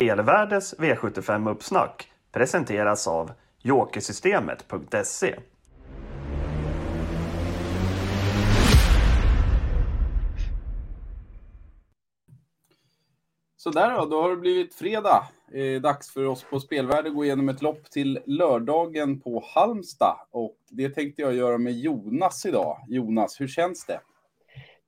Elvärdes V75-uppsnack presenteras av Jokersystemet.se. Sådär då, då har det blivit fredag. Eh, dags för oss på Spelvärde att gå igenom ett lopp till lördagen på Halmstad. Och det tänkte jag göra med Jonas idag. Jonas, hur känns det?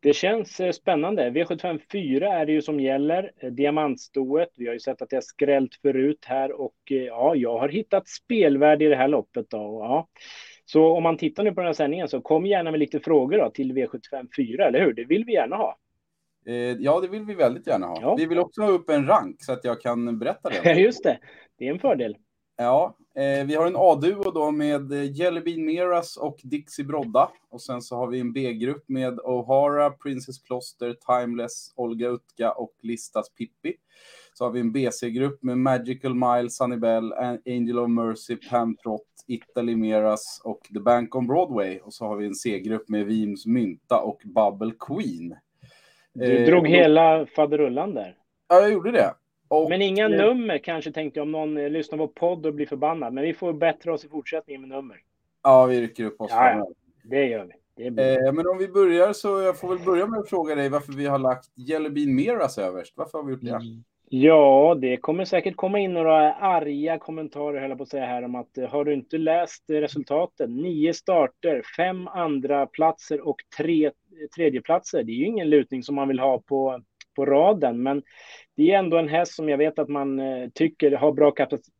Det känns eh, spännande. V75 4 är det ju som gäller. Eh, diamantstoet. Vi har ju sett att det har skrällt förut här och eh, ja, jag har hittat spelvärde i det här loppet. Då. Ja. Så om man tittar nu på den här sändningen så kom gärna med lite frågor då till V75 4, eller hur? Det vill vi gärna ha. Ja, det vill vi väldigt gärna ha. Ja. Vi vill också ha upp en rank så att jag kan berätta det. Just det, det är en fördel. Ja, eh, vi har en A-duo då med Jelly Bean Meras och Dixie Brodda. Och sen så har vi en B-grupp med O'Hara, Princess Kloster, Timeless, Olga Utka och Listas Pippi. Så har vi en BC-grupp med Magical Mile, Sunny Bell, Angel of Mercy, Pam Trott, Italy Meras och The Bank on Broadway. Och så har vi en C-grupp med Vims Mynta och Bubble Queen. Du eh, drog hela faderullan där. Ja, jag gjorde det. Och, men inga eh, nummer kanske tänkte jag om någon eh, lyssnar på podd och blir förbannad. Men vi får bättra oss i fortsättningen med nummer. Ja, vi rycker upp oss. Ja, ja. det gör vi. Det eh, men om vi börjar så jag får väl börja med att fråga dig varför vi har lagt Jelly Bean Meras överst. Varför har vi gjort det? Mm. Ja, det kommer säkert komma in några arga kommentarer, höll på att säga här, om att har du inte läst resultaten? Nio starter, fem andra platser och tre tredjeplatser. Det är ju ingen lutning som man vill ha på, på raden, men det är ändå en häst som jag vet att man eh, tycker har bra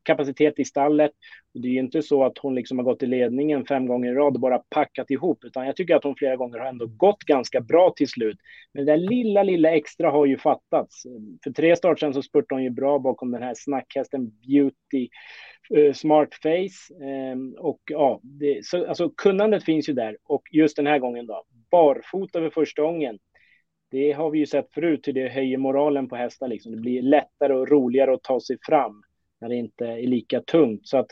kapacitet i stallet. Det är ju inte så att hon liksom har gått i ledningen fem gånger i rad och bara packat ihop, utan jag tycker att hon flera gånger har ändå gått ganska bra till slut. Men det där lilla, lilla extra har ju fattats. För tre start sedan så spurtade hon ju bra bakom den här snackhästen Beauty eh, Smart Face. Ehm, och ja, det, så, alltså kunnandet finns ju där. Och just den här gången då, barfota för första gången det har vi ju sett förut hur det höjer moralen på hästar. Liksom. Det blir lättare och roligare att ta sig fram när det inte är lika tungt. Så att,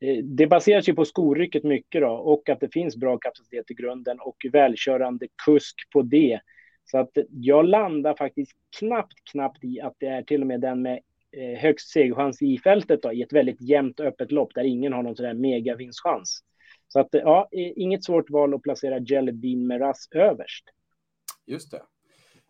eh, det baseras ju på skorycket mycket då, och att det finns bra kapacitet i grunden och välkörande kusk på det. Så att jag landar faktiskt knappt, knappt i att det är till och med den med eh, högst segerchans i fältet då, i ett väldigt jämnt öppet lopp där ingen har någon sån där megavinstchans. Så att ja, inget svårt val att placera Jelly Bean med Rass överst. Just det.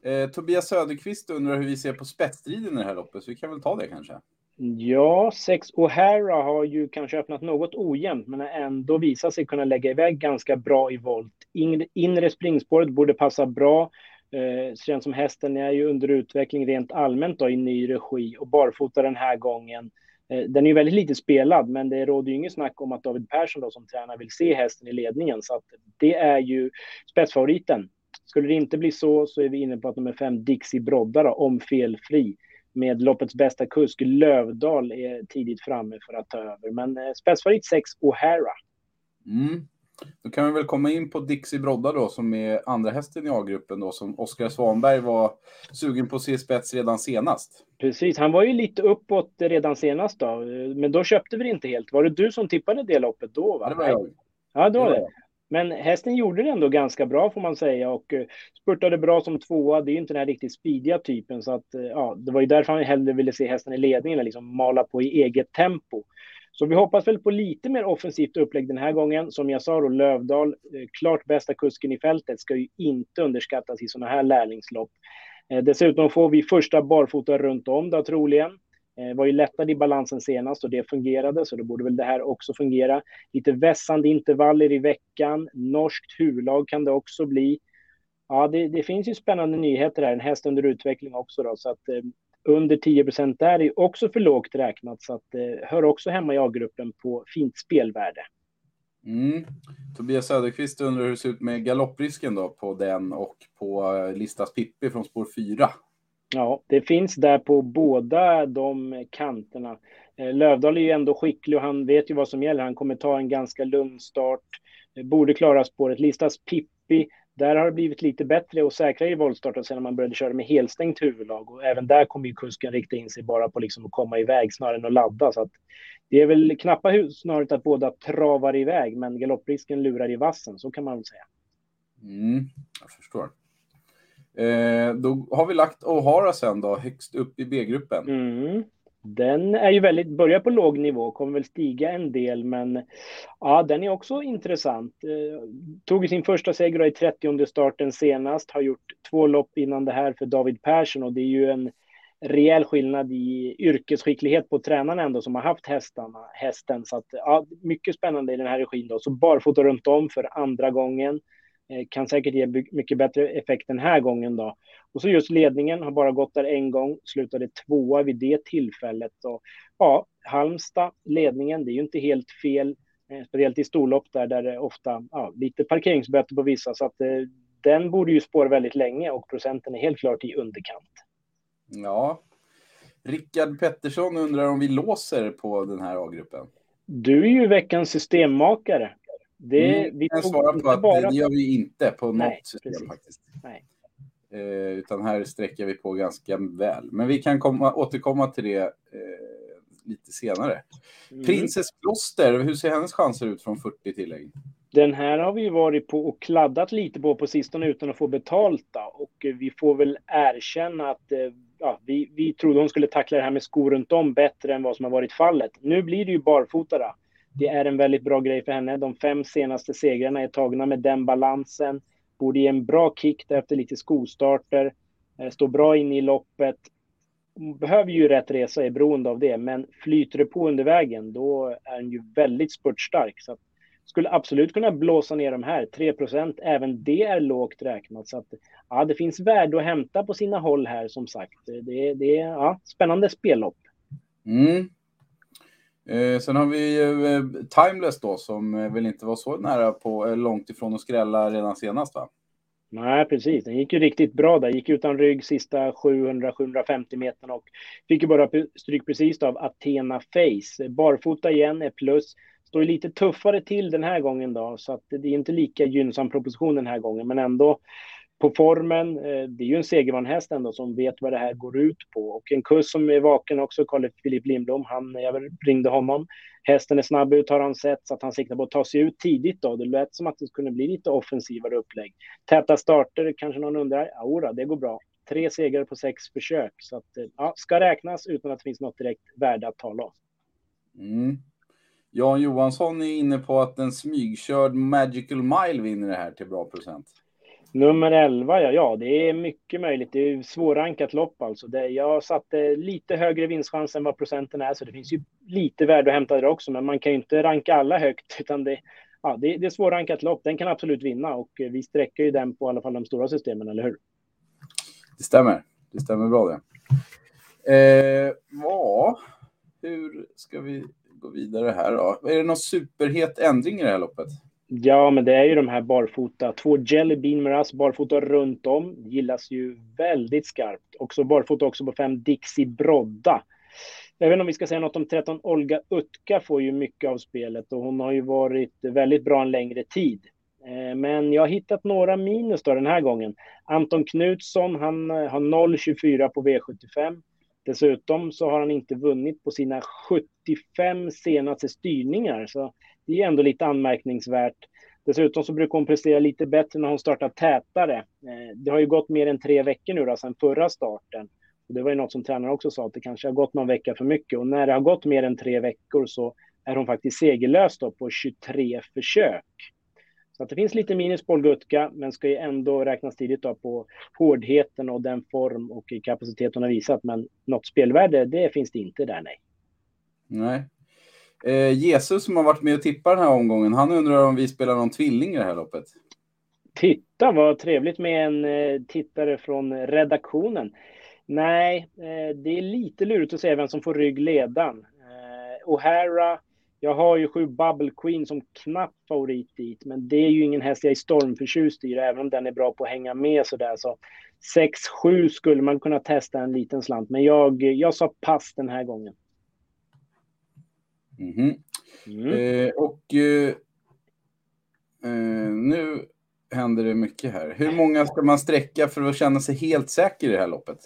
Eh, Tobias Söderqvist undrar hur vi ser på spetsstriden i det här loppet, så vi kan väl ta det kanske. Ja, Sex O'Hara har ju kanske öppnat något ojämnt, men ändå visat sig kunna lägga iväg ganska bra i volt. Inre springspåret borde passa bra. Eh, känns som hästen är ju under utveckling rent allmänt då, i ny regi och barfota den här gången. Eh, den är ju väldigt lite spelad, men det råder ju inget snack om att David Persson då, som tränare vill se hästen i ledningen, så att det är ju spetsfavoriten. Skulle det inte bli så, så är vi inne på att nummer fem, Dixie Brodda, då, om felfri, med loppets bästa kusk Lövdal är tidigt framme för att ta över. Men eh, spetsfavorit 6, O'Hara. Mm. Då kan vi väl komma in på Dixie Brodda då, som är andra hästen i A-gruppen då, som Oskar Svanberg var sugen på att se spets redan senast. Precis, han var ju lite uppåt redan senast då, men då köpte vi det inte helt. Var det du som tippade det loppet då? Va? Det var jag. Ja, då var det. Men hästen gjorde det ändå ganska bra får man säga och eh, spurtade bra som tvåa. Det är ju inte den här riktigt speediga typen så att eh, ja, det var ju därför han hellre ville se hästen i ledningen, liksom mala på i eget tempo. Så vi hoppas väl på lite mer offensivt upplägg den här gången. Som jag sa då, Lövdal, eh, klart bästa kusken i fältet, ska ju inte underskattas i sådana här lärlingslopp. Dessutom får vi första barfota runt om då troligen. Eh, var ju lättad i balansen senast och det fungerade, så då borde väl det här också fungera. Lite vässande intervaller i veckan. Norskt huvudlag kan det också bli. Ja, det, det, finns ju spännande nyheter här. En häst under utveckling också då, så att eh, under 10 procent där är också för lågt räknat, så att eh, hör också hemma i A-gruppen på fint spelvärde. Mm. Tobias Söderqvist undrar hur det ser ut med galopprisken då på den och på eh, Listas Pippi från spår 4. Ja, det finns där på båda de kanterna. Eh, Lövdahl är ju ändå skicklig och han vet ju vad som gäller. Han kommer ta en ganska lugn start, eh, borde klara spåret. Listas Pippi, där har det blivit lite bättre och säkrare i voltstarten sen när man började köra med helstängt huvudlag. Och även där kommer ju kusken rikta in sig bara på liksom att komma iväg snarare än att ladda. Så att det är väl knappa snarare att båda travar iväg, men galopprisken lurar i vassen, så kan man väl säga. Mm, jag förstår. Eh, då har vi lagt O'Hara sen då, högst upp i B-gruppen. Mm. Den är ju väldigt, börjar på låg nivå, kommer väl stiga en del, men ja, den är också intressant. Eh, tog sin första seger i 30 starten senast, har gjort två lopp innan det här för David Persson och det är ju en rejäl skillnad i yrkesskicklighet på tränarna ändå som har haft hästarna, hästen. Så att, ja, mycket spännande i den här regin då. Så barfota runt om för andra gången. Eh, kan säkert ge mycket bättre effekt den här gången då. Och så just ledningen har bara gått där en gång, slutade tvåa vid det tillfället. Och, ja, Halmstad, ledningen, det är ju inte helt fel. Eh, speciellt i storlopp där, där det ofta ja, lite parkeringsböter på vissa. Så att eh, den borde ju spåra väldigt länge och procenten är helt klart i underkant. Ja. Rickard Pettersson undrar om vi låser på den här A-gruppen. Du är ju veckans systemmakare. Det, mm, vi jag svarar på att bara... det gör vi inte på något Nej, system precis. faktiskt. Nej. Eh, utan här sträcker vi på ganska väl. Men vi kan komma, återkomma till det eh, lite senare. Mm. Princess Kloster, hur ser hennes chanser ut från 40 tillägg? Den här har vi varit på och kladdat lite på på sistone utan att få betalt. Då. Och vi får väl erkänna att eh, ja, vi, vi trodde hon skulle tackla det här med skor runt om bättre än vad som har varit fallet. Nu blir det ju barfota. Då. Det är en väldigt bra grej för henne. De fem senaste segrarna är tagna med den balansen. Borde ge en bra kick efter lite skostarter. Eh, står bra in i loppet. Behöver ju rätt resa, är beroende av det. Men flyter det på under vägen, då är hon ju väldigt spurtstark. Så skulle absolut kunna blåsa ner de här. 3% även det är lågt räknat. Så att, ja, det finns värde att hämta på sina håll här som sagt. Det, det är ja, spännande spellopp. Mm. Eh, sen har vi eh, Timeless då som eh, väl inte var så nära på, eh, långt ifrån att skrälla redan senast va? Nej, precis. Den gick ju riktigt bra där. Gick utan rygg sista 700-750 meterna och fick ju bara stryk precis av Athena Face. Barfota igen är plus står lite tuffare till den här gången då, så att det är inte lika gynnsam proposition den här gången, men ändå på formen. Eh, det är ju en segervan häst ändå som vet vad det här går ut på och en kurs som är vaken också, Karl Filip Lindblom. Han, jag ringde honom. Hästen är snabb ut har han sett så att han siktar på att ta sig ut tidigt då. Det lät som att det skulle bli lite offensivare upplägg. Täta starter kanske någon undrar. Ja, det går bra. Tre segrar på sex försök så att eh, ja, ska räknas utan att det finns något direkt värde att tala om. Mm. Jan Johansson är inne på att en smygkörd Magical Mile vinner det här till bra procent. Nummer 11, ja, ja, det är mycket möjligt. Det är svårrankat lopp alltså. Det, jag satte eh, lite högre vinstchans än vad procenten är, så det finns ju lite värde att hämta där också. Men man kan ju inte ranka alla högt, utan det, ja, det, det är svårrankat lopp. Den kan absolut vinna och eh, vi sträcker ju den på i alla fall de stora systemen, eller hur? Det stämmer. Det stämmer bra det. Eh, ja, hur ska vi gå vidare här då. Är det någon superhet ändring i det här loppet? Ja, men det är ju de här barfota. Två Jelly Bean Miras barfota runt om. Gillas ju väldigt skarpt. Också barfota också på fem Dixie Brodda. Jag vet inte om vi ska säga något om 13 Olga Utka får ju mycket av spelet och hon har ju varit väldigt bra en längre tid. Eh, men jag har hittat några minus då den här gången. Anton Knutsson, han eh, har 0,24 på V75. Dessutom så har han inte vunnit på sina 75 senaste styrningar, så det är ändå lite anmärkningsvärt. Dessutom så brukar hon prestera lite bättre när hon startar tätare. Eh, det har ju gått mer än tre veckor nu då, sedan förra starten. Och det var ju något som tränaren också sa, att det kanske har gått någon vecka för mycket. Och när det har gått mer än tre veckor så är hon faktiskt segerlös då på 23 försök. Så att det finns lite minus på Olgutka, men ska ju ändå räknas tidigt då på hårdheten och den form och kapacitet hon har visat. Men något spelvärde, det finns det inte där, nej. Nej. Eh, Jesus som har varit med och tippat den här omgången, han undrar om vi spelar någon tvilling i det här loppet? Titta, vad trevligt med en eh, tittare från redaktionen. Nej, eh, det är lite lurigt att säga vem som får ryggledan. Eh, O'Hara jag har ju sju Bubble Queen som knapp favorit dit, men det är ju ingen häst jag är stormförtjust i, även om den är bra på att hänga med sådär. Så 6-7 skulle man kunna testa en liten slant, men jag, jag sa pass den här gången. Mm -hmm. mm. Eh, och eh, eh, nu händer det mycket här. Hur många ska man sträcka för att känna sig helt säker i det här loppet?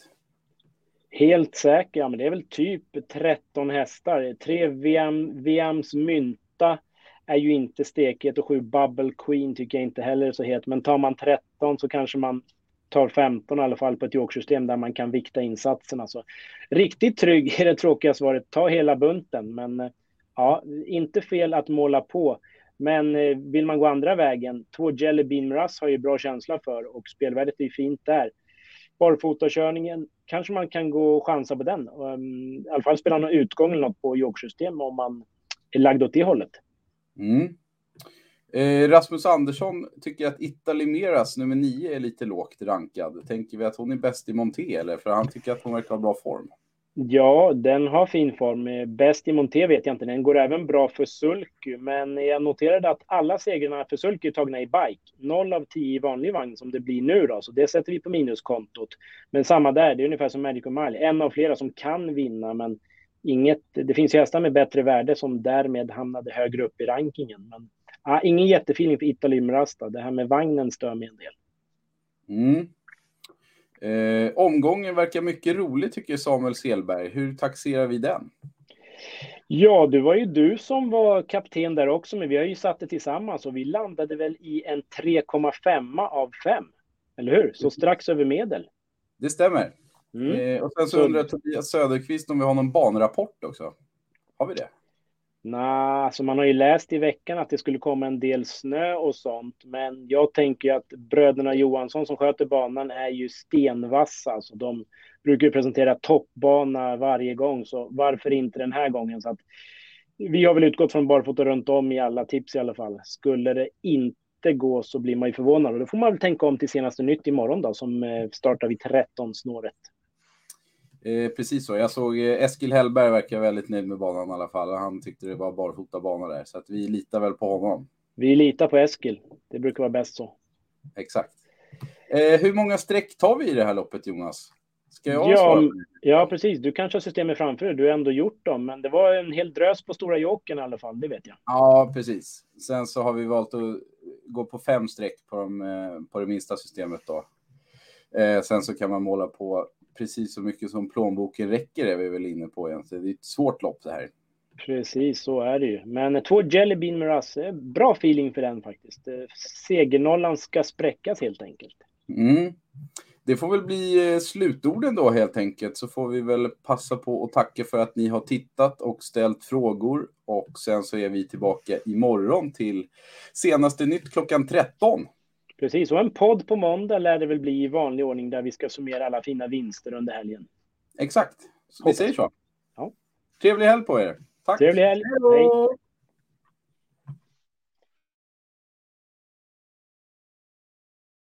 Helt säker, ja, men det är väl typ 13 hästar. Tre VM, VMs mynta är ju inte stekhet och sju Bubble Queen tycker jag inte heller är så het. Men tar man 13 så kanske man tar 15 i alla fall på ett jokersystem där man kan vikta insatserna. Så riktigt trygg är det tråkiga svaret. Ta hela bunten, men eh, ja, inte fel att måla på. Men eh, vill man gå andra vägen, två Jelly Bean Russ har ju bra känsla för och spelvärdet är fint där. Barfotakörningen, kanske man kan gå och chansa på den. Um, I alla fall spela någon utgång eller något på jogsystem om man är lagd åt det hållet. Mm. Eh, Rasmus Andersson tycker att Italy Meras nummer nio är lite lågt rankad. Tänker vi att hon är bäst i monté eller? För han tycker att hon verkar ha bra form. Ja, den har fin form. Eh, bäst i monté vet jag inte. Den går även bra för sulky. Men jag noterade att alla segrarna för sulky är tagna i bike. Noll av tio i vanlig vagn som det blir nu då. Så det sätter vi på minuskontot. Men samma där, det är ungefär som Magic Mile. En av flera som kan vinna, men inget. Det finns hästar med bättre värde som därmed hamnade högre upp i rankingen. Men ah, ingen jättefeeling för Italy Mirasta. Det här med vagnen stör mig en del. Mm. Eh, omgången verkar mycket rolig tycker Samuel Selberg. Hur taxerar vi den? Ja, det var ju du som var kapten där också, men vi har ju satt det tillsammans och vi landade väl i en 3,5 av 5. Eller hur? Så strax över medel. Det stämmer. Mm. Eh, och sen så, undrar Tobias Söderqvist om vi har någon banrapport också. Har vi det? Nej, alltså man har ju läst i veckan att det skulle komma en del snö och sånt, men jag tänker att bröderna Johansson som sköter banan är ju stenvassa. Alltså de brukar presentera toppbana varje gång, så varför inte den här gången? Så att vi har väl utgått från barfota runt om i alla tips i alla fall. Skulle det inte gå så blir man ju förvånad och då får man väl tänka om till senaste nytt imorgon då som eh, startar vid 13 snåret. Eh, precis så. Jag såg eh, Eskil Hellberg verkar väldigt nöjd med banan i alla fall. Han tyckte det var barfota bana där, så att vi litar väl på honom. Vi litar på Eskil. Det brukar vara bäst så. Exakt. Eh, hur många streck tar vi i det här loppet, Jonas? Ska jag ja, ja, precis. Du kanske har systemet framför dig. Du har ändå gjort dem, men det var en hel drös på stora jokern i alla fall. Det vet jag. Ja, precis. Sen så har vi valt att gå på fem streck på, de, eh, på det minsta systemet då. Eh, sen så kan man måla på precis så mycket som plånboken räcker är vi väl inne på egentligen. Det är ett svårt lopp det här. Precis, så är det ju. Men två Jelly Bean Miraz, bra feeling för den faktiskt. Eh, segernollan ska spräckas helt enkelt. Mm. Det får väl bli eh, slutorden då helt enkelt, så får vi väl passa på att tacka för att ni har tittat och ställt frågor. Och sen så är vi tillbaka imorgon till senaste nytt klockan 13. Precis, och en podd på måndag lär det väl bli i vanlig ordning där vi ska summera alla fina vinster under helgen. Exakt, vi säger så. Ja. Trevlig helg på er. Tack. Trevlig helg. Hej.